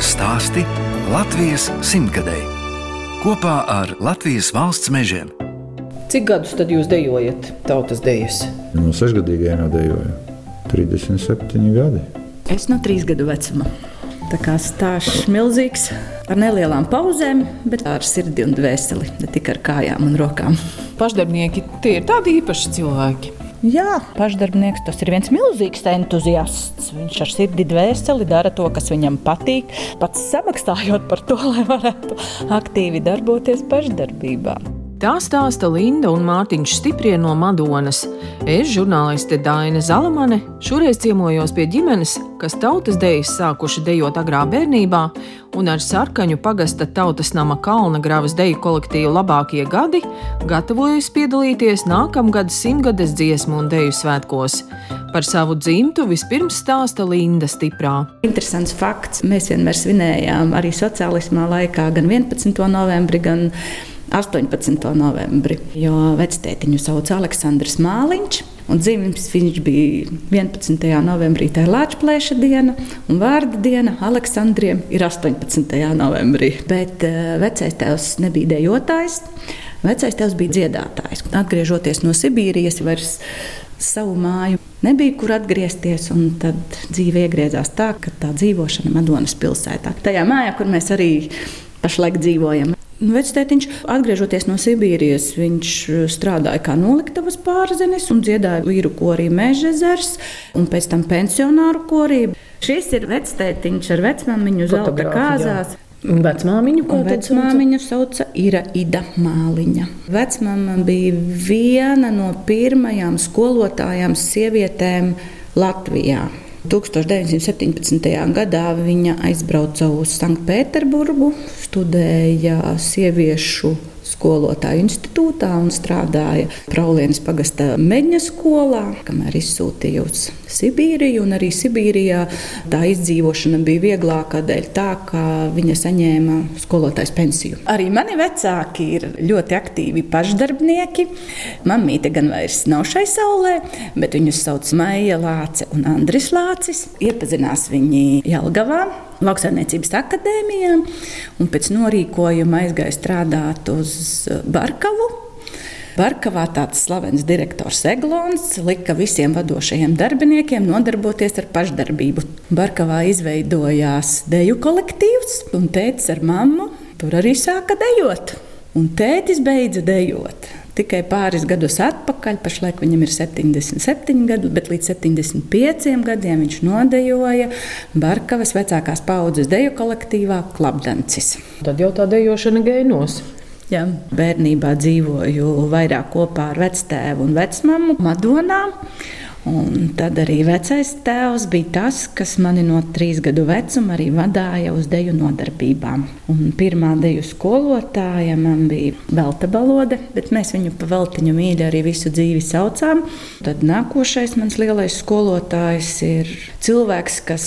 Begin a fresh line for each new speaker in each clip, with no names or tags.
Latvijas stāsti Latvijas simtgadēji kopā ar Latvijas valsts mežiem.
Cik gadus tad jūs dejojat tautas dejas?
No sešgadīgajiem jau dejoju. 37 gadi.
Es no trīs gadu vecuma. Tā kā stāsts milzīgs, ar nelielām pauzēm, bet ar sirdi un dvēseli, ne tikai ar kājām un rokām.
Pašdarbnieki tie ir tādi īpaši cilvēki.
Jā, pašdarbnieks tas ir viens milzīgs entuziasts. Viņš ar sirdi dvēseli dara to, kas viņam patīk, pats samaksājot par to, lai varētu aktīvi darboties pašdarbībā.
Tā stāsta Linda un Mārtiņš Stiprie no Madonas. Es, žurnāliste Daina Zalamane, šoreiz ciemojos pie ģimenes, kas tautas dejas sākuši dejot agrā bērnībā, un ar sarkaņu pagasta tautas nama Kalna gravas deju kolektīvu labākie gadi gatavojas piedalīties nākamgad simtgades dziesmu un deju svētkos. Par savu dzimtu vispirms stāsta Linda Stiprā.
Interesants fakts. Mēs vienmēr svinējām arī sociālismā laikā gan 11. novembri, gan 18. novembrī, jo vectētiņu sauc Aleksandrs Māliņš. Un dzimis viņš bija 11. novembrī, tā ir Latvijas diena, un vārda diena Aleksandriem ir 18. novembrī. Bet uh, vecais tēvs nebija dejotājs, vecais tēvs bija dziedātājs. Atgriežoties no Sibīrijas, vairs savu māju nebija kur atgriezties, tad dzīve iegriezās tā, ka tā dzīvošana Madonas pilsētā. Tajā mājā, kur mēs arī pašlaik dzīvojam. Vectētiņš, atgriežoties no Sibīrijas, viņš strādāja kā noliktavas pārzinis un dziedāja vīru korī Mežezers un pēc tam pensionāru korī. Šis ir vectētiņš ar vecmāmiņu zelta kāzās.
Vecmāmiņu, ko
vecmāmiņu sauca Ira Ida Māliņa. Vecmāma bija viena no pirmajām skolotājām sievietēm Latvijā. 1917. gadā viņa aizbrauca uz Sanktpēterburgu, studēja sieviešu skolotāju institūtā un strādāja Praulienas pagasta meģņa skolā, kamēr izsūtīja uz Sibīriju. Arī Sibīrijā tā izdzīvošana bija vieglāka dēļ tā, ka viņa saņēma skolotājas pensiju. Arī mani vecāki ir ļoti aktīvi pašdarbnieki. Mamīte gan vairs nav šai saulē, bet viņus sauc Maija Lāce un Andris Lācis. Iepazinās viņi Jelgavā lauksaimniecības akadēmijā, un pēc norīkojuma aizgāja strādāt uz Barkavu. Barkavā tāds slavens direktors Eglons lika visiem vadošajiem darbiniekiem nodarboties ar pašdarbību. Barkavā izveidojās deju kolektīvs, un tētis ar mammu tur arī sāka dejot. Un tētis beidza dejot. Tikai pāris gadus atpakaļ, pašlaik viņam ir 77 gadi, bet līdz 75 gadiem viņš nodejoja Barkavas vecākās paudzes deju kolektīvā Klapdancis.
Tad jau tā dejošana gēnos.
Jā, bērnībā dzīvoju vairāk kopā ar vectēvu un vecmāmu Madonā. Un tad arī vecais tēvs bija tas, kas mani no trīs gadu vecuma arī vadīja uz deju nodarbībām. Un pirmā deju skolotāja man bija Velta balode, bet mēs viņu pa veltiņu mīļi arī visu dzīvi saucām. Tad nākošais mans lielais skolotājs ir cilvēks, kas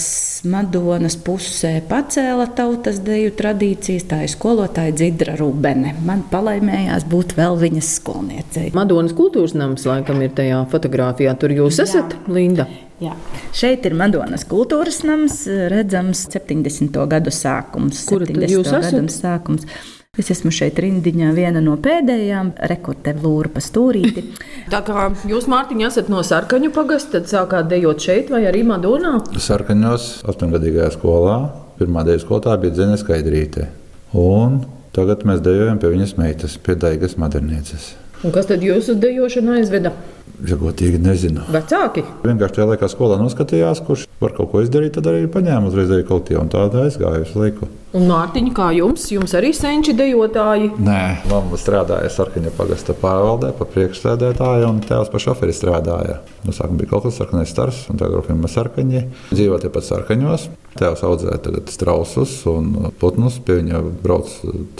Madonas pusē pacēla tautas deju tradīcijas. Tā ir skolotāja Dzidra Rubene. Man palaimējās būt vēl viņas skolniecei.
Madonas kultūras nams laikam ir tajā fotografijā. Tur jūs esat. Linda?
Jā. Šeit ir Madonas kultūras nams, redzams 70. gadu sākums.
Kur jūs esat?
Sākums. Es esmu šeit rindiņā, viena no pēdējām, rekorte lūra pa stūrīti.
Tā kā jūs, Mārtiņ, esat no sarkaņu pagasta, tad sākāt dejot šeit vai arī Madonā?
Sarkaņos, astoņgadīgajā skolā, pirmā deju skolotāja bija Dzene Skaidrīte. Un tagad mēs dejojam pie viņas meitas, pie Daigas modernieces.
Un kas tad jūsu dejošanu aizveda?
Ja godīgi nezinu.
Vecāki?
Vienkārši tajā laikā skolā noskatījās, kurš var kaut ko izdarīt, tad arī paņēma uzreiz arī kolektīvu un tādā aizgāja uz laiku.
Un Mārtiņa, kā jums? Jums arī senči dejotāji?
Nē, mamma strādāja Sarkaņa pagasta pārvaldē, pa priekšsēdētāju, un tēvs pa šoferi strādāja. Nu, sākumā bija kaut kas sarkanais stars, un tagad ir sarkaņi. Dzīvo tepat sarkaņos. Tēvs audzēja tagad strausus un putnus. Pie viņa brauc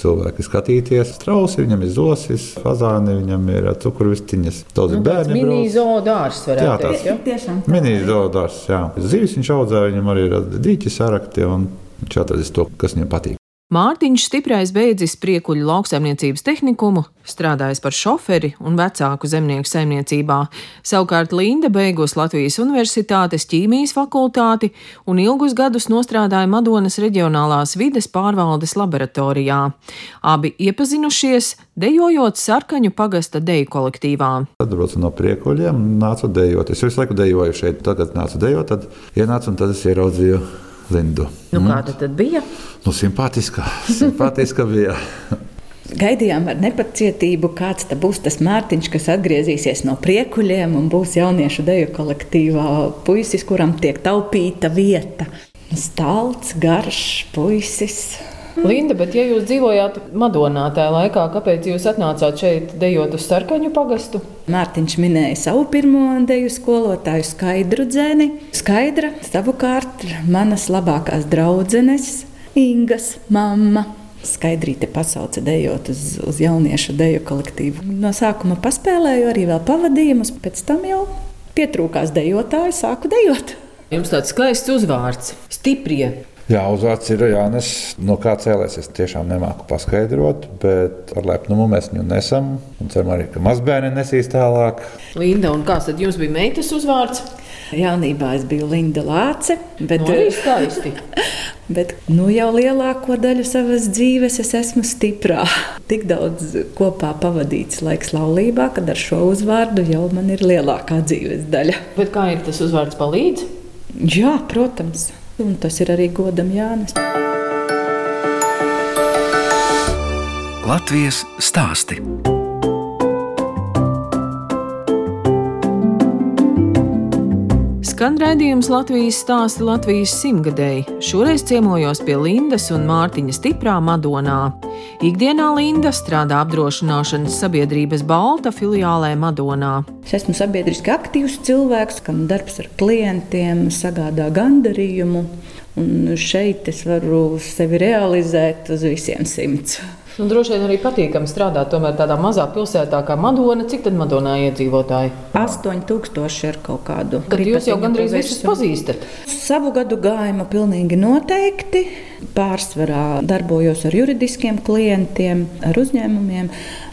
cilvēki skatīties. Strausi viņam ir zosis, fazāni, viņam ir cukurvistiņas. Daudz
nu, bērni. Mini zoodārs varētu jā, teikt. Ja?
Tiešām.
Mini zoodārs, jā. Zivis viņš audzēja, viņam arī ir dīķi sarakti. Un Viņš atradis to, kas viņam patīk.
Mārtiņš Stiprais beidzis priekuļu lauksaimniecības tehnikumu, strādājis par šoferi un vecāku zemnieku saimniecībā. Savukārt Linda beigus Latvijas Universitātes ķīmijas fakultāti un ilgus gadus nostrādāja Madonas reģionālās vides pārvaldes laboratorijā. Abi iepazinušies, dejojot sarkaņu pagasta deju kolektīvā.
Tad braucu no priekuļiem, nācu dejot. Es visu laiku dejoju šeit, tagad nācu dejot, tad ienācu un tad es ieraudzīju Lindu.
Nu, mm. Kāda tad bija?
Nu, simpātiska, simpātiska bija.
Gaidījām ar nepacietību, kāds būs tas Mārtiņš, kas atgriezīsies no priekuļiem un būs jauniešu deju kolektīvā puisis, kuram tiek taupīta vieta. Stalts, garš puisis.
Linda, bet ja jūs dzīvojāt Madonā tajā laikā, kāpēc jūs atnācāt šeit dejot uz sarkaņu pagastu?
Mārtiņš minēja savu pirmo deju skolotāju Skaidru dzēni. Skaidra savukārt manas labākās draudzenes Ingas mamma. Skaidrīte pasauca dejot uz, uz jauniešu deju kolektīvu. No sākuma paspēlēju arī vēl pavadījumus, pēc tam jau pietrūkās dejotāju, sāku dejot.
Jums tāds skaists uzvārds - stiprie.
Jā, uzvārds ir Jānis. No kā cēlēs, es tiešām nemāku paskaidrot, bet ar lepnumu mēs viņu nesam. Un ceram arī, ka mazbērni nesīs tālāk.
Linda, un kāds tad jums bija meitas uzvārds?
Jaunībā es biju Linda Lāce.
Bet, no, nu, skaisti.
bet nu, jau lielāko daļu savas dzīves es esmu stiprā. Tik daudz kopā pavadīts laiks laulībā, kad ar šo uzvārdu jau man ir lielākā dzīves daļa.
Bet kā ir tas uzvārds palīdz?
Jā, protams. Un tas ir arī godam Jānis.
Latvijas stāsti.
Skan raidījums Latvijas stāsta Latvijas simtgadēji. Šoreiz ciemojos pie Lindas un Mārtiņa stiprā Madonā. Ikdienā Linda strādā apdrošināšanas sabiedrības Balta filiālē Madonā.
Es esmu sabiedriski aktīvs cilvēks, kam darbs ar klientiem sagādā gandarījumu. Un šeit es varu sevi realizēt uz visiem simts.
Un droši vien arī patīkami strādāt tomēr tādā mazā pilsētā kā Madona. Cik tad Madonā iedzīvotāji?
8000 ar kaut kādu.
Tad jūs jau gandrīz visus pazīstat.
Savu gadu gājumu pilnīgi noteikti. Pārsvarā darbojos ar juridiskiem klientiem, ar uzņēmumiem.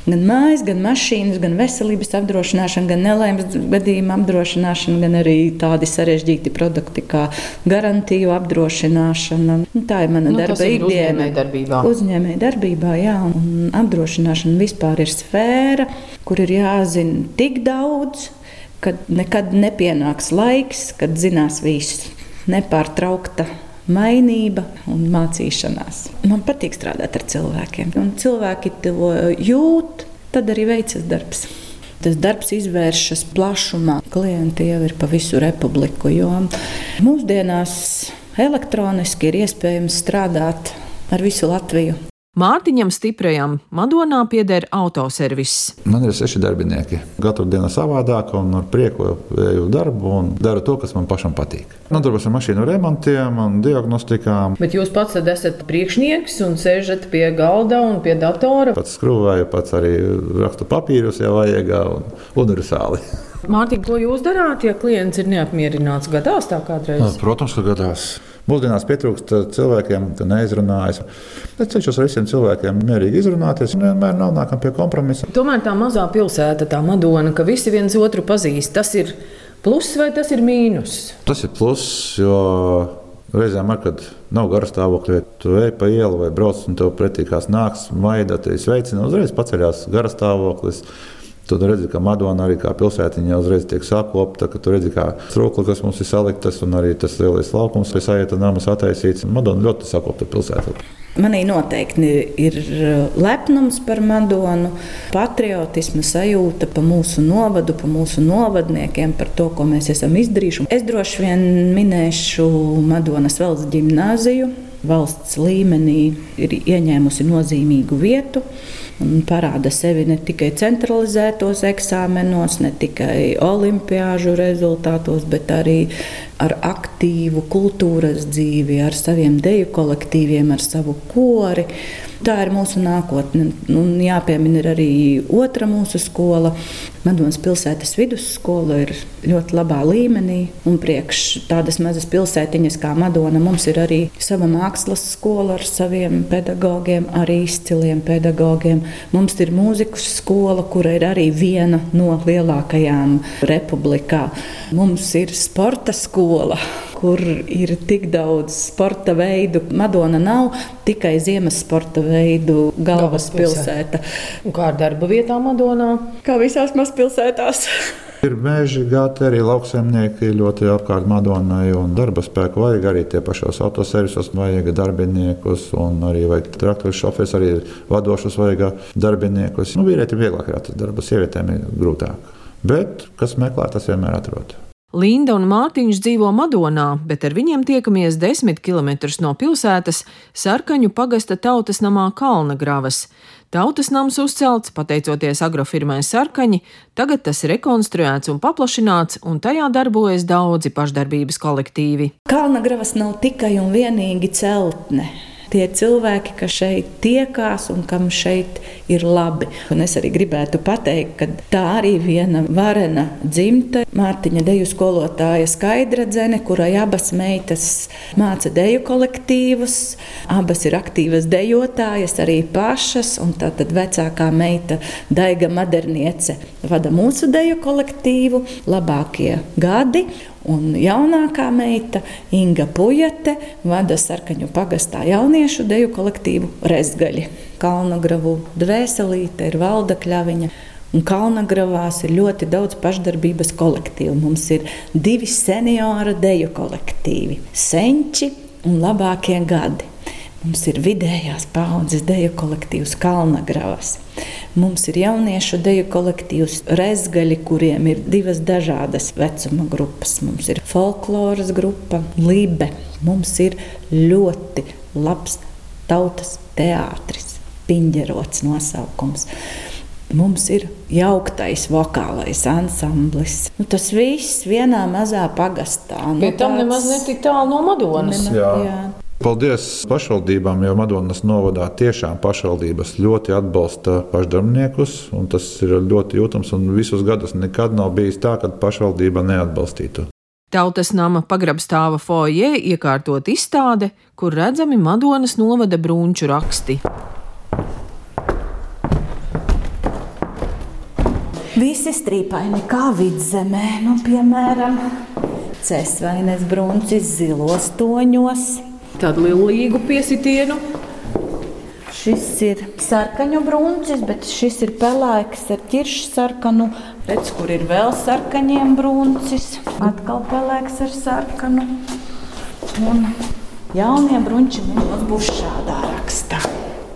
Gan mājas, gan mašīnas, gan veselības apdrošināšana, gan nelaimes gadījuma apdrošināšana, gan arī tādi sarežģīti produkti kā garantiju apdrošināšana. Nu, tā ir mana nu, darba ikdiena.
Uzņēmēja darbībā.
Uzņēmēja darbībā, jā, un apdrošināšana vispār ir sfēra, kur ir jāzina tik daudz, ka nekad nepienāks laiks, kad zinās viss nepārtraukta mainība un mācīšanās. Man patīk strādāt ar cilvēkiem, un cilvēki to jūt, tad arī veicas darbs. Tas darbs izvēršas plašumā. Klienti jau ir pa visu republiku, mūsdienās elektroniski ir iespējams strādāt ar visu Latviju.
Mārtiņam Stiprajam Madonā pieder autoserviss.
Man ir seši darbinieki. Katru dienu savādāk, un ar prieku eju darbu un daru to, kas man pašam patīk. Nodarbos ar mašīnu remontiem un diagnostikām.
Bet jūs pats esat priekšnieks un sēžat pie galda un pie datora.
Pats skrūvēju, pats arī rakstu papīrus, ja vajag, un universāli.
Mārtiņ, ko jūs darāt, ja klients ir neapmierināts? Gadās tā kādreiz?
Protams, ka gadās. Mūsdienās pietrūkst cilvēkiem, kas neizrunājas. Es cenšos ar visiem cilvēkiem mierīgi izrunāties, un vienmēr nonākam pie kompromisa.
Tomēr tā mazā pilsēta, tā Madona, ka visi viens otru pazīst, tas ir pluss vai tas ir mīnus?
Tas ir pluss, jo reizēm, ar, kad nav gara stāvokļa, tu ej pa ielu vai brauc, un tev pretī kāds nāks, maida, te sveicina, uzreiz paceļās gara stāvoklis. Tad redzi, ka Madona arī kā pilsētiņa uzreiz tiek sakopta, ka tur redzi, kā trūkli, kas mums ir saliktas, un arī tas lielais laukums, kas aiziet namas attaisīts. Madona ļoti sakopta pilsēta.
Manī noteikti ir lepnums par Madonu, patriotisma sajūta par mūsu novadu, par mūsu novadniekiem, par to, ko mēs esam izdarījuši. Es droši vien minēšu Madonas valsts gimnāziju. Valsts līmenī ir ieņēmusi nozīmīgu vietu un parāda sevi ne tikai centralizētos eksāmenos, ne tikai olimpiāžu rezultātos, bet arī ar aktīvu kultūras dzīvi, ar saviem deju kolektīviem, ar savu kori. Tā ir mūsu nākotne. Un jāpiemina arī otra mūsu skola. Madonas pilsētas vidusskola ir ļoti labā līmenī. Un priekš tādas mazas pilsētiņas kā Madona mums ir arī sava māksla mākslas skola ar saviem pedagogiem, arī izciliem pedagogiem. Mums ir mūzikas skola, kura ir arī viena no lielākajām republikā. Mums ir sporta skola kur ir tik daudz sporta veidu. Madona nav tikai ziemas sporta veidu galvaspilsēta.
Kā ar darba vietām Madonā?
Kā visās mazpilsētās.
Ir meži, gāti arī lauksaimnieki ļoti apkārt Madonai, un darba spēku vajag arī tie pašos autoservisos, vajag darbiniekus, un arī vajag traktoru šoferis, arī vadošus vajag darbiniekus. Nu, vīrietim vieglāk ir atrast darbu, sievietēm ir grūtāk. Bet kas meklē, tas vienmēr atrod.
Linda un Mārtiņš dzīvo Madonā, bet ar viņiem tiekamies desmit km no pilsētas Sarkaņu pagasta tautas namā Kalna gravas. Tautas nams uzcelts pateicoties agrofirmai Sarkaņi, tagad tas ir rekonstruēts un paplašināts, un tajā darbojas daudzi pašdarbības kolektīvi.
Kalna gravas nav tikai un vienīgi celtne tie cilvēki, kas šeit tiekās un kam šeit ir labi. Un es arī gribētu pateikt, ka tā arī viena varena dzimta, Mārtiņa deju skolotāja Skaidra Dzene, kurai abas meitas māca deju kolektīvus, abas ir aktīvas dejotājas, arī pašas, un tātad vecākā meita Daiga Maderniece vada mūsu deju kolektīvu, labākie gadi, Un jaunākā meita Inga Pujate vada sarkaņu pagastā jauniešu deju kolektīvu Rezgaļi. Kalnagravu dvēselīte ir valda kļaviņa. Un Kalnagravās ir ļoti daudz pašdarbības kolektīvu. Mums ir divi senioru deju kolektīvi - Senči un labākie gadi. Mums ir vidējās paudzes deju kolektīvs Kalnagravas. Mums ir jauniešu deju kolektīvs Rezgaļi, kuriem ir divas dažādas vecuma grupas. Mums ir folkloras grupa, Libe. Mums ir ļoti labs tautas teātris, piņģerots nosaukums. Mums ir jauktais vokālais ansamblis. Nu, tas viss vienā mazā pagastā.
Nu, Pie tam tāds... nemaz netik tālu no Madonas.
Nema, jā. Jā. Paldies pašvaldībām, jo Madonas novadā tiešām pašvaldības ļoti atbalsta pašdarbniekus. Tas ir ļoti jūtams un visus gadus nekad nav bijis tā, ka pašvaldība neatbalstītu.
Tautas nama pagrabstāva foijē iekārtot izstāde, kur redzami Madonas novada brūnču raksti.
Visi strīpaini kā vidzemē, nu, piemēram, cēsvaines brūncis zilos toņos
tādu lielu līgu piesitienu.
Šis ir sarkaņu brūncis, bet šis ir pelēks ar ķiršu sarkanu. Redz, kur ir vēl sarkaņiem brūncis. Atkal pelēks ar sarkanu. Un jaunie brūnči mums būs šādā rakstā.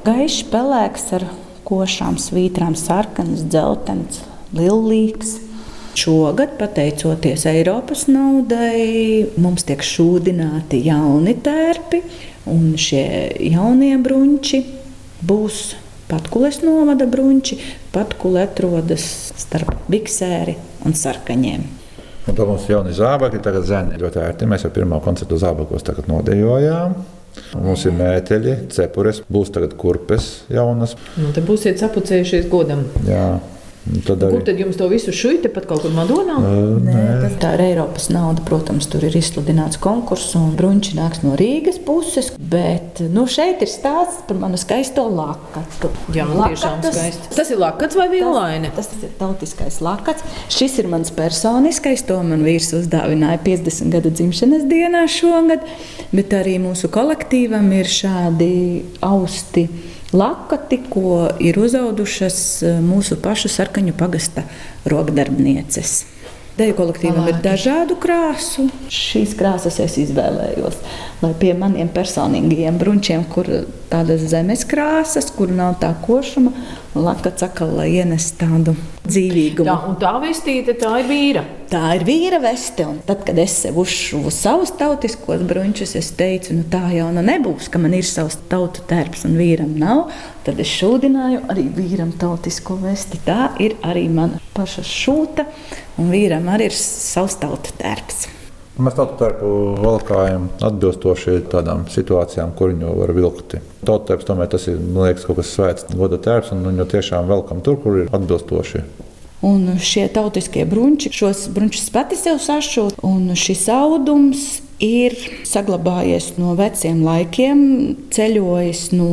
Gaišs pelēks ar košām svītrām, sarkanas, dzeltenas, lillīgs. Šogad, pateicoties Eiropas naudai, mums tiek šūdināti jauni tērpi, un šie jaunie bruņķi būs Patkules novada bruņķi. Patkule atrodas starp biksēri un sarkaņiem.
Un tad mums ir jauni zābaki, tagad zēni ļoti ērti. Mēs jau pirmo koncertu zābakos tagad nodejojām. Mums ir mēteļi, cepures, būs tagad kurpes jaunas.
Nu, te būsiet sapucējušies godam.
Jā.
Tad arī... Kur tad jums to visu šūju tepat kaut kur Madonā? Uh,
nē, nē tā ir Eiropas nauda. Protams, tur ir izsludināts konkurss un bruņķi nāks no Rīgas puses. Bet nu, šeit ir stāsts par manu skaisto lakatu.
Jā, man tiešām skaisti. Tas ir lakats vai violaine?
Tas, tas ir tautiskais lakats. Šis ir mans personiskais. To man vīrs uzdāvināja 50 gadu dzimšanas dienā šogad. Bet arī mūsu kolektīvam ir šādi austi lakati, ko ir uzaudušas eh, mūsu pašu sarkaņu pagasta rokdarbnieces. Deju kolektīvam ir dažādu krāsu. Šīs krāsas es izvēlējos. Lai pie maniem personīgajiem brunčiem, kur tādas zemes krāsas, kur nav tā košuma, lakats atkal, ienes tādu dzīvīgumu.
Tā, un tā vestīte, tā ir vīra.
Tā ir vīra veste. Un tad, kad es sev uzšuvu savus tautiskos bruņus, es teicu, nu tā jau nu nebūs, ka man ir savs tautu tērps un vīram nav. Tad es šūdināju arī vīram tautisko vesti. Tā ir arī mana paša šūta, un vīram arī ir savs tautu tērps.
Mēs tautu tērpu valkājam atbilstoši tādām situācijām, kur viņu var vilkt. Tautu tērps tomēr tas ir liekas, kaut kas svēts, goda tērps, un viņu tiešām velkam tur, kur ir atbilstoši.
Un šie tautiskie brunči, šos brunčus pati sev sašūt, un šis audums ir saglabājies no veciem laikiem, ceļojis no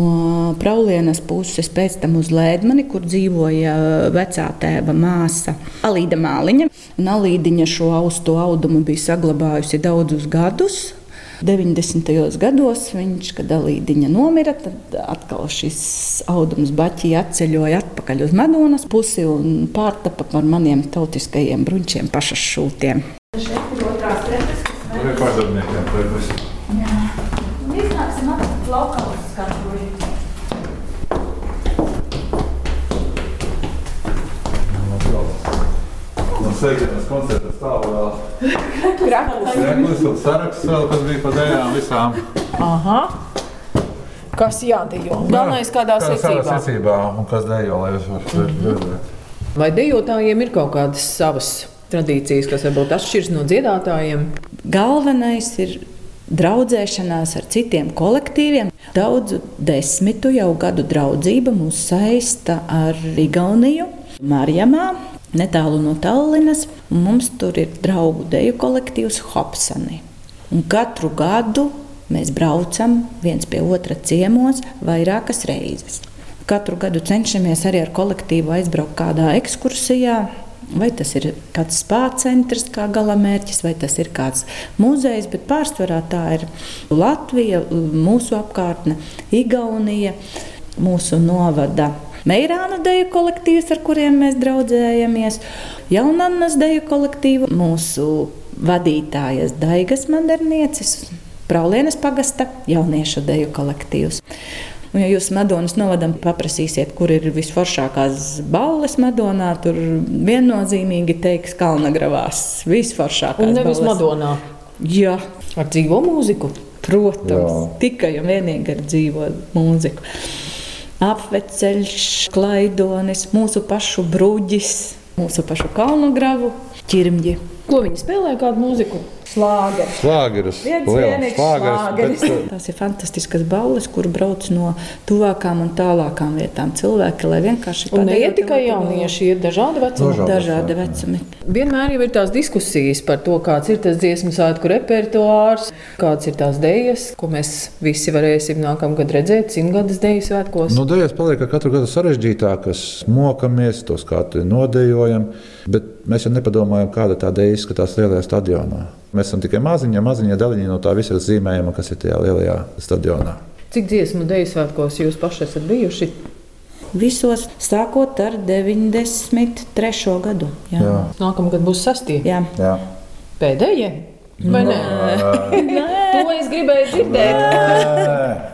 Praulienas puses, pēc tam uz Lēdmani, kur dzīvoja vecā tēva māsa Alīda Māliņa. Un Alīdiņa šo austu audumu bija saglabājusi daudzus gadus. 90. gados, viņš, kad Alīdiņa nomira, tad atkal šis audums baķī atceļoja atpakaļ uz Madonas pusi un pārtapa par maniem tautiskajiem bruņķiem pašas šūtiem. Šeit ir otrās
Tur ir pārdevniekiem pretis.
Jā. Un iznāksim atpakaļ laukā uz skatuvi.
No sveikdienas koncerta stāv vēl
Krakls.
Reklis un saraksts vēl, kas bija pa dējām visām.
Aha. Kas jādejo? Galvenais kādā
Kādā
secībā.
secībā un kas dejo, lai jūs varat redzēt.
Vai dejotājiem ir kaut kādas savas tradīcijas, kas varbūt atšķiras no dziedātājiem?
Galvenais ir draudzēšanās ar citiem kolektīviem. Daudzu desmitu jau gadu draudzība mūs saista ar Igauniju, Marjamā, netālu no Tallinas. Mums tur ir draugu deju kolektīvs Hopsani. Un katru gadu mēs braucam viens pie otra ciemos vairākas reizes. Katru gadu cenšamies arī ar kolektīvu aizbraukt kādā ekskursijā. Vai tas ir kāds spāņu centrs, kā galamērķis, vai tas ir kāds muzejs, bet pārsvarā tā ir Latvija, mūsu apkārtne, Igaunija, mūsu novada Meirāna deju kolektīvs, ar kuriem mēs draudzējamies, Jaunannas deju kolektīvu, mūsu vadītājas Daigas Mandernieces, Praulienes pagasta jauniešu deju kolektīvs. Un, ja jūs Madonas novadam paprasīsiet, kur ir visforšākās balles Madonā, tur viennozīmīgi teiks Kalnagravās. Visforšākās
Un nevis
balles.
Madonā.
Jā,
Ar dzīvo mūziku.
protams,
Jā.
tikai un vienīgi ar dzīvo mūziku. Apveceļš, klaidonis, mūsu pašu bruģis, mūsu pašu kalnu gravu, ķirmģi.
Ko viņi spēlē, kādu mūziku?
Liels
vienīgs
slāgeris,
slāgeris.
bet, uh,
Tās ir fantastiskas balles, kur brauc no tuvākām un tālākām vietām cilvēki, lai vienkārši
Un ne
padejot
tikai jaunieši, ir dažādi vecumi.
Dažādi.
Dažādi vecumi.
Vienmēr ir tās diskusijas par to, kāds ir tas dziesmu svētku repertuārs, kāds ir tās dēļas, ko mēs visi varēsim nākamgad redzēt simtgades dēļu svētkos.
Nu, Dēļas paliek katru gadu sarežģītākas, mokamies, tos kādu nodejojam, bet mēs jau nepadomājam, kāda tā dēļa izskatās lielajā stadionā. Mēs esam tikai maziņa, maziņa daļiņa no tā visa zīmējuma, kas ir tajā lielajā stadionā.
Cik dziesmu dēļu svētkos jūs paši esat bijuši?
Visos sākot ar 93. gadu. Jā.
Jā.
Nākamgad būs sastie.
Jā.
Jā.
Pēdējie? Vai nē? To es gribēju dzirdēt.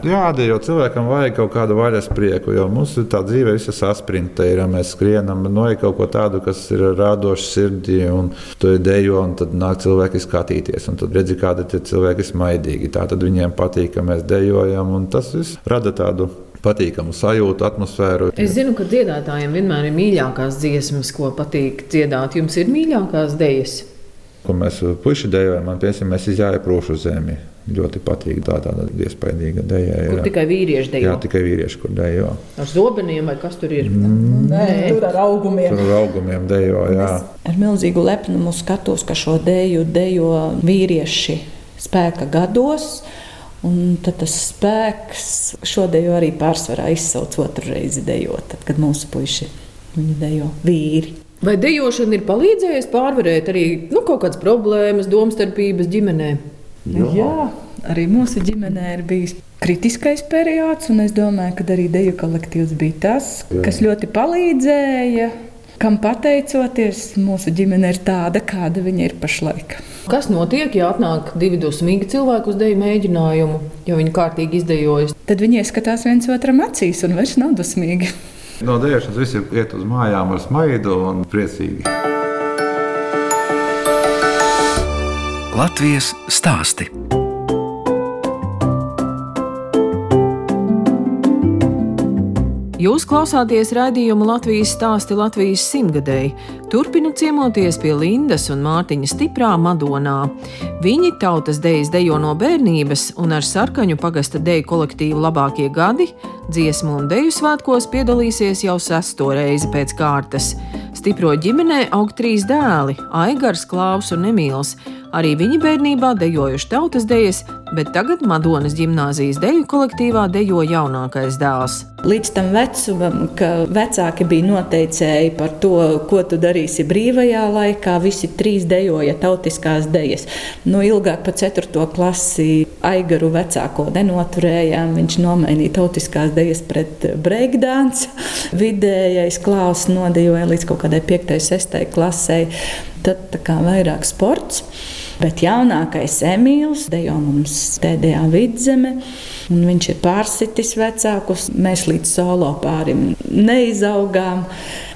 Jā, jo cilvēkam vajag kaut kādu vaļas prieku, jo mums ir tā dzīve, visa saspringta. Mēs skrienam, no ir kaut ko tādu, kas ir radošs sirdī, un tu ir dejo, un tad nāk cilvēki skatīties. Un tad redzi, kādi tie cilvēki smaidīgi. Tā tad viņiem patīk, ka mēs dejojam, un tas viss rada tādu patīkamu sajūtu, atmosfēru.
Es zinu, ka dziedātājiem vienmēr ir mīļākās dziesmas, ko patīk dziedāt. Jums ir mīļākās dēļas.
Ko mēs puiši dejojam, man piemēram, mēs izjājām prūšu zemi. Ļoti patīk tā tāda iespaidīga deja.
Kur tikai vīrieši dejo.
Jā, tikai vīrieši, kur dejo.
Ar zobeniem vai kas tur ir?
Nē, tur ar augumiem.
Tur ar augumiem dejo, jā.
Ar milzīgu lepnumu skatos, ka šo dēļu dejo vīrieši spēka gados. Un tad tas spēks šodien arī pārsvarā izsauc otru reizi dejot, tad, kad mūsu puiši viņu dejo vīri.
Vai dejošana ir palīdzējusi pārvarēt arī nu, kaut kādas problēmas, domstarpības ģimenē?
Jā. Jā, arī mūsu ģimenē ir bijis kritiskais periods, un es domāju, ka arī deju kolektīvs bija tas,
Jā.
kas ļoti palīdzēja. Kam pateicoties, mūsu ģimene ir tāda, kāda viņa ir pašlaik.
Kas notiek, ja atnāk divi dusmīgi cilvēki uz deju mēģinājumu, ja viņi kārtīgi izdejojas?
Tad viņi ieskatās viens otram acīs un vairs nav dusmīgi.
No dēļas visi iet uz mājām ar smaidu un priecīgi.
Latvijas stāsti.
Jūs klausāties raidījumu Latvijas stāsti Latvijas simtgadēji. Turpinu ciemoties pie Lindas un Mārtiņa stiprā Madonā. Viņi tautas dejas dejo no bērnības, un ar sarkaņu pagasta deju kolektīvu labākie gadi dziesmu un deju svētkos piedalīsies jau sesto reizi pēc kārtas. Stipro ģimenē aug trīs dēli - Aigars, Klaus un Emīls. Arī viņi bērnībā dejojuši tautas dejas, bet tagad Madonas gimnāzijas deju kolektīvā dejo jaunākais dēls.
Līdz tam vecumam, ka vecāki bija noteicēji par to, ko tu darīsi brīvajā laikā, visi trīs dejoja tautiskās dejas. Nu, ilgāk par 4. klasi Aigaru vecāko nenoturējām. Viņš nomainīja tautiskās dejas pret breakdance. Vidējais klāsts nodejoja līdz kaut kādai 5. un 6. klasei. Tad tā kā vairāk sports. Bet jaunākais Emīls dejo mums TDA vidzeme. Viņš ir pārsitis vecākus. Mēs līdz solo pārim neizaugām.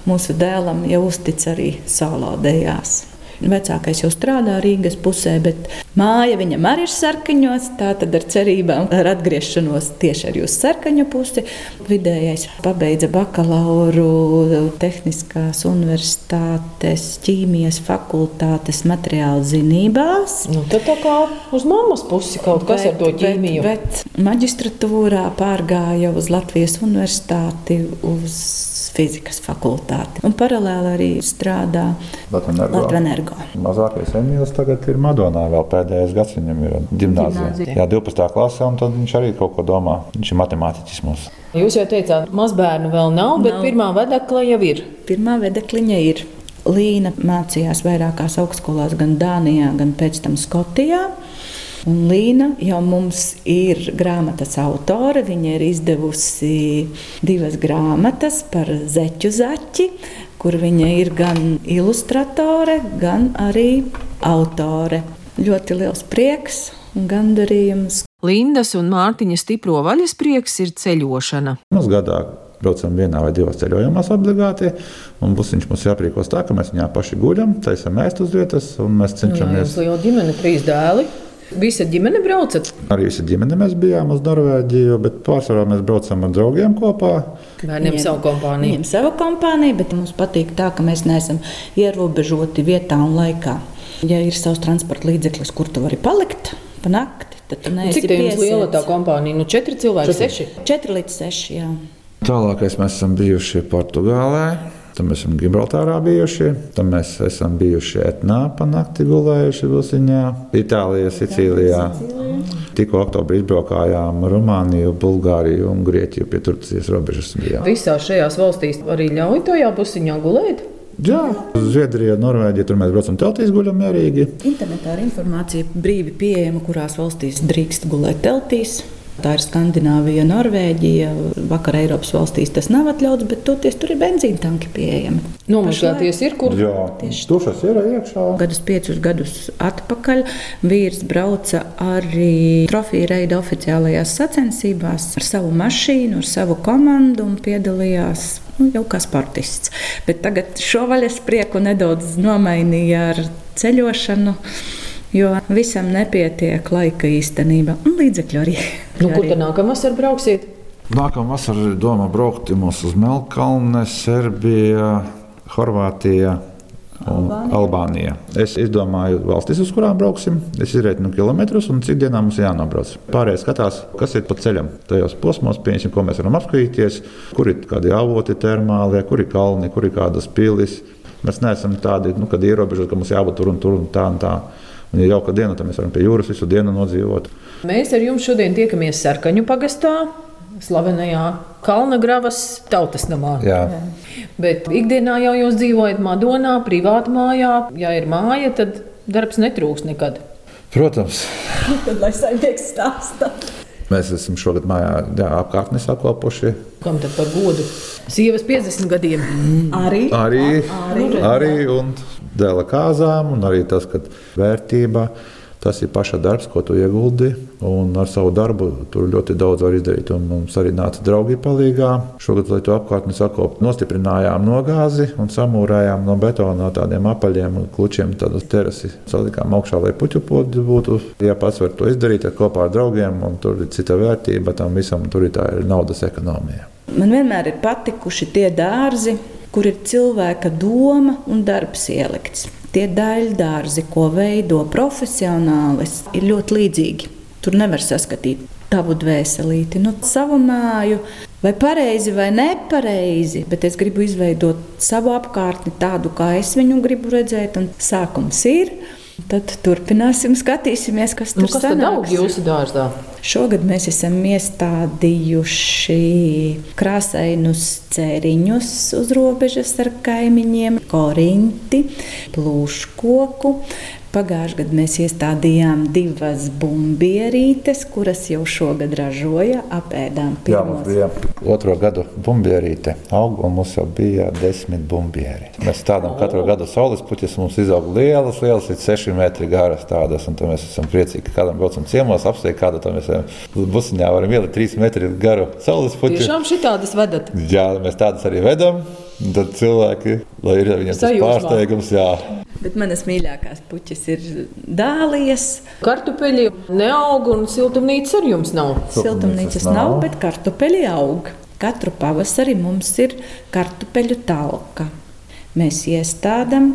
Mūsu dēlam jau uztic arī solo dejās. Vecākais jau strādā Rīgas pusē, bet māja viņam arī ir sarkaņos. Tā tad ar cerībām ar atgriešanos tieši ar jūsu sarkaņu pusi. Vidējais pabeidza bakalauru Tehniskās universitātes ķīmijas fakultātes materiālu zinībās.
Nu, tad tā kā uz mammas pusi kaut kas bet, ar to ķīmiju.
Bet, bet maģistratūrā pārgāja uz Latvijas universitāti. Uz fizikas fakultāti. Un paralēli arī strādā Latvijas
Mazākais Emīls tagad ir Madonā, vēl pēdējais gads viņam ir gimnāzija. Jā, 12. klasē, un tad viņš arī kaut ko domā. Viņš ir matemātiķis mums.
Jūs jau teicāt, mazbērnu vēl nav, bet nav. pirmā vedekla jau ir.
Pirmā vedekliņa ir. Līna mācījās vairākās augstskolās, gan Dānijā, gan pēc tam Skotijā. Un Līna jau mums ir grāmatas autore. Viņa ir izdevusi divas grāmatas par zeķu zaķi, kur viņa ir gan ilustratore, gan arī autore. Ļoti liels prieks un gandarījums.
Lindas un Mārtiņa stipro vaļas prieks ir ceļošana.
Mums gadā braucam vienā vai divās ceļojumās obligāti. Būs viņš mums jāprīkos tā, ka mēs viņā paši guļam, taisam ēst uz vietas un mēs cenšamies.
Nu, jā, jau ģimene, trīs dēli. Visa ģimene braucat?
Arī visa ģimene mēs bijām uz Norvēģiju, bet pārsvarā mēs braucam ar draugiem kopā.
Bērniem savu kompāniju.
Viņiem savu kompāniju, bet mums patīk tā, ka mēs neesam ierobežoti vietā un laikā. Ja ir savs transporta līdzeklis, kur tu vari palikt pa nakti, tad tu neesi.
Cik tā jums liela tā kompānija? Nu, četri cilvēki, četri. seši?
Četri līdz seši, jā.
Tālākais mēs esam bijuši Portugālē. Tad mēs esam Gibraltārā bijuši, tad mēs esam bijuši Etnā, panākti gulējuši Vilciņā, Itālijā, Sicīlijā. Tikko oktobrī izbraukājām Rumāniju, Bulgāriju un Grieķiju pie Turcijas robežas. Bijām.
Visās šajās valstīs arī ļauj tajā pusiņā gulēt?
Jā, Zviedrijā, Norvēģijā tur mēs braucam teltīs, guļam mierīgi.
Internetā ir informācija brīvi pieejama, kurās valstīs drīkst gulēt teltīs. Tā ir Skandināvija, Norvēģija. Vakar Eiropas valstīs tas nav atļauts, bet toties tur ir benzīna tanki pieejami.
Nomazgāties ir kur?
Jā, tieši tušas ir iekšā.
Gadus piecus gadus atpakaļ vīrs brauca arī trofiju reida oficiālajās sacensībās ar savu mašīnu, ar savu komandu un piedalījās nu, jau kā sportists. Bet tagad šo vaļas prieku nedaudz nomainīja ar ceļošanu jo visam nepietiek laika īstenībā un līdzekļu arī.
Nu, kur tad nākamā vasarā brauksiet?
Nākamā vasarā ir doma braukt uz Melnkalni, Serbiju, Horvātiju. Albānija. Albānija. Es izdomāju valstis, uz kurām brauksim. Es izreikinu kilometrus un cik dienā mums jānobrauc. Pārējais skatās, kas ir pa ceļam. Tajos posmos, pieņemsim, ko mēs varam apskatīties, kur ir kādi avoti termālie, kur ir kalni, kur ir kādas pilis. Mēs neesam tādi, nu, kad ierobežot, ka mums jābūt tur un tur un tā un tā. Un, ja jauka diena, tad mēs varam pie jūras visu dienu nodzīvot.
Mēs ar jums šodien tiekamies Sarkaņu pagastā. Slavenajā Kalnagravas tautas namā.
Jā.
Bet ikdienā jau jūs dzīvojat Madonā, privātā mājā. Ja ir māja, tad darbs netrūks nekad.
Protams.
tad lai saimnieks stāsta.
Mēs esam šogad mājā jā, apkārtni sakopuši.
Kam tad par godu? Sievas 50 gadiem. Mm.
Arī.
Arī. Arī. arī un dēla kāzām, un arī tas, ka vērtība. Tas ir paša darbs, ko tu ieguldi. Ar savu darbu tur ļoti daudz var izdarīt. Un mums arī nāca draugi palīdzīgā. Šogad, lai to apkārtni sakoptu, nostiprinājām nogāzi un samūrējām no betona no tādiem apaļiem un klučiem tādu terasi. Salikām augšā, lai puķu podas būtu. Ja pats var to izdarīt ar kopā ar draugiem, un tur ir cita vērtība tam visam, tur ir tā ir naudas ekonomija.
Man vienmēr ir patikuši tie dārzi, kur ir cilvēka doma un darbs ielikts. Tie daļdārzi, ko veido profesionālis, ir ļoti līdzīgi. Tur nevar saskatīt tavu dvēselīti, nu, savu māju, vai pareizi vai nepareizi, bet es gribu izveidot savu apkārtni tādu, kā es viņu gribu redzēt. Un sākums ir. Tad turpināsim, skatīsimies, kas tur
nu, kas tad aug jūsu dārzā.
Šogad mēs esam iestādījuši krāsainus cēriņus uz robežas ar kaimiņiem, korinti, plūškoku, Pagājušajā gadā mēs iestādījām divas bumbierītes, kuras jau šogad ražoja. Apēdām pirmos. Jā, mums
bija otro gadu bumbierīte, auga, un mums jau bija desmit bumbieri. Mēs stādām oh. katru gadu saules puķis, mums izaug lielas, lielas, līdz seši metri garas tādas, un mēs esam priecīgi, ka kādam braucam ciemos, apsteigt kādu, tad mēs busiņā varam ielikt trīs metri garu saules puķi.
Tiešām šitādas vedat?
Jā, mēs tādas arī vedam. Tad cilvēki, lai ir viņiem tas pārsteigums, jā.
Bet manas mīļākās puķis ir dālijas.
Kartupeļi neaug un siltumnīcas arī jums nav.
Siltumnīcas nav, nav, bet kartupeļi aug. Katru pavasari mums ir kartupeļu talka. Mēs iestādām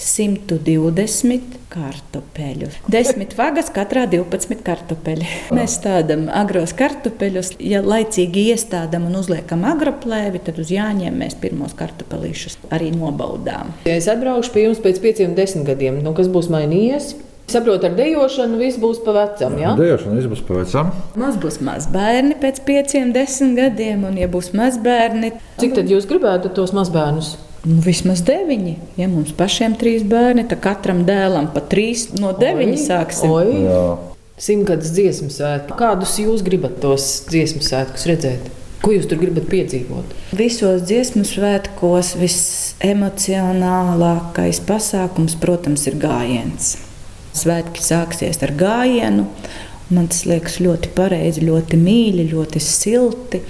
120 kartupeļu. 10 vagas, katrā 12 kartupeļi. Mēs stādām agros kartupeļus. Ja laicīgi iestādām un uzliekam agroplēvi, tad uz jāņem mēs pirmos kartupelīšus arī nobaudām.
Ja es atbraukšu pie jums pēc 5, 10 gadiem, nu, kas būs mainījies? Saprotu, ar dēlošanu viss būs pa vecam. Ja?
Dēlošana viss būs pa vecam.
Mums būs mazbērni pēc pieciem, desmit gadiem, un, ja būs mazbērni,
cik tad jūs gribētu tos mazbērnus?
Nu, vismaz deviņi. Ja mums pašiem trīs bērni, tad katram dēlam pa trīs no deviņi oi, sāksim.
Simtgadus dziesmu svētku. Kādus jūs gribat tos dziesmu svētkus redzēt? Ko jūs tur gribat piedzīvot?
Visos dziesmu svētkos visemocionālākais pasākums, protams, ir gājiens. Svētki sāksies ar gājienu. Man tas liekas ļoti pareizi, ļoti mīļi, ļoti silti.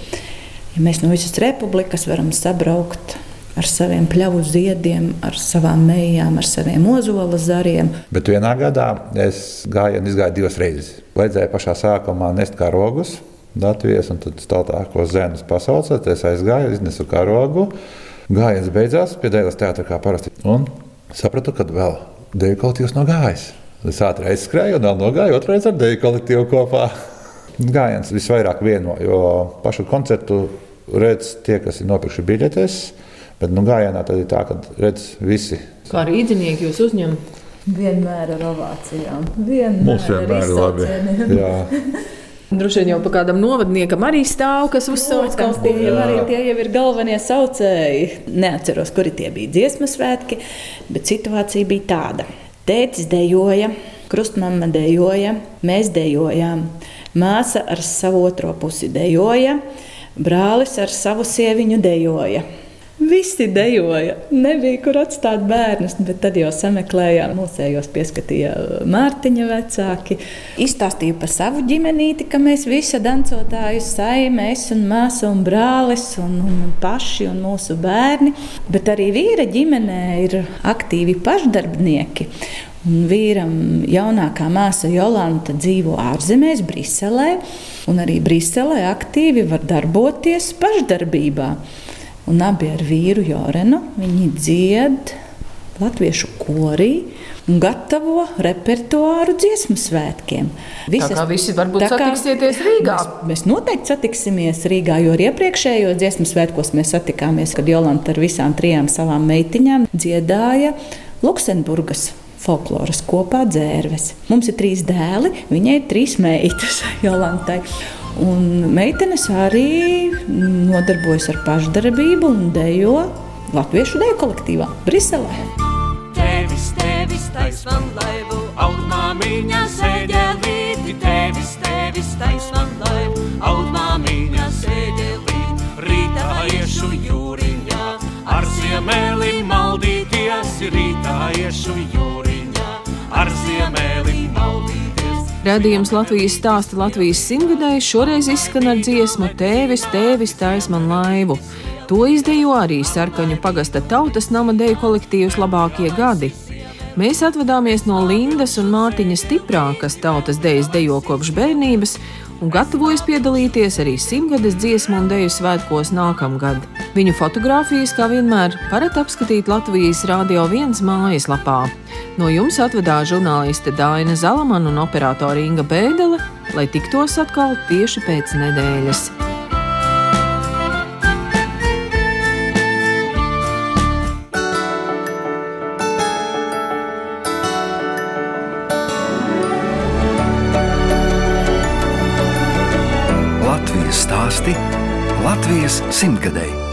Ja mēs no visas republikas varam sabraukt ar saviem pļavu ziediem, ar savām mejām, ar saviem ozola zariem.
Bet vienā gadā es gāju un izgāju divas reizes. Vajadzēja pašā sākumā nest karogus. Latvijas un tad tālākos zēnus pasaucot, es aizgāju, iznesu karogu. Gājiens beidzās pie dēļas teātra kā parasti. Un sapratu, ka vēl dēļu kolektīvs nav gājis. Es ātri aizskrēju un vēl nogāju otrreiz ar dēļu kolektīvu kopā. Gājiens visvairāk vieno, jo pašu koncertu redz tie, kas ir nopirkuši biļetes. Bet nu, gājienā tad ir tā, ka redz visi.
Kā rīznieki jūs uzņemat?
Vienmēr ar ovācijām. Vienmēr
Mums vienmēr ir labi.
Droši vien jau pa kādam novadniekam arī stāv, kas uzsauc
kaut ko tādu. Tie jau ir galvenie saucēji. Neatceros, kuri tie bija dziesmu svētki, bet situācija bija tāda. Tētis dejoja, krustmama dejoja, mēs dejojām. Māsa ar savu otro pusi dejoja, brālis ar savu sieviņu dejoja. Visi dejoja. Nebija kur atstāt bērnus, bet tad jau sameklējām. Mūsējos pieskatīja Mārtiņa vecāki. Izstāstīju par savu ģimenīti, ka mēs visi dancotāji, saime, es un māsa un brālis un, un paši un mūsu bērni. Bet arī vīra ģimenē ir aktīvi pašdarbnieki. Un vīram jaunākā māsa Jolanta dzīvo ārzemēs, Briselē, un arī Briselē aktīvi var darboties pašdarbībā un abi ar vīru Jorenu. Viņi dzied latviešu korī un gatavo repertuāru dziesmu svētkiem.
Visas, tā kā visi varbūt kā, satiksieties Rīgā.
Mēs, mēs noteikti satiksimies Rīgā, jo ar iepriekšējo dziesmu svētkos mēs satikāmies, kad Jolanta ar visām trijām savām meitiņām dziedāja Luksemburgas folkloras kopā dzērves. Mums ir trīs dēli, viņai ir trīs meitas, Jolantai. Un meitenes arī nodarbojas ar pašdarbību un dejo Latviešu deju kolektīvā Briselē. Tevis, tevis, taisnām laivu, audmāmiņā sēdēlīti, tevis, tevis, taisnām laivu, audmāmiņā sēdēlīti, rītā iešu jūriņā, ar ziemēli maldīties, rītā iešu jūriņā, ar ziemēli maldīties.
Radījums Latvijas stāsta Latvijas simtgadēju šoreiz izskan ar dziesmu Tēvis, tēvis, tais man laivu. To izdejo arī sarkaņu pagasta tautas nama deju kolektīvs labākie gadi. Mēs atvadāmies no Lindas un Mārtiņa stiprā, kas tautas dejas dejo kopš bērnības, un gatavojas piedalīties arī simtgades dziesmu un deju svētkos nākamgad. Viņu fotografijas, kā vienmēr, varat apskatīt Latvijas Rādio 1 mājaslapā. No jums atvedās žurnāliste Dāna Zalamana un operātora Inga Bēdelē, lai tiktos atkal tieši pēc nedēļas.
Latvijas stāsti Latvijas simtgadēji.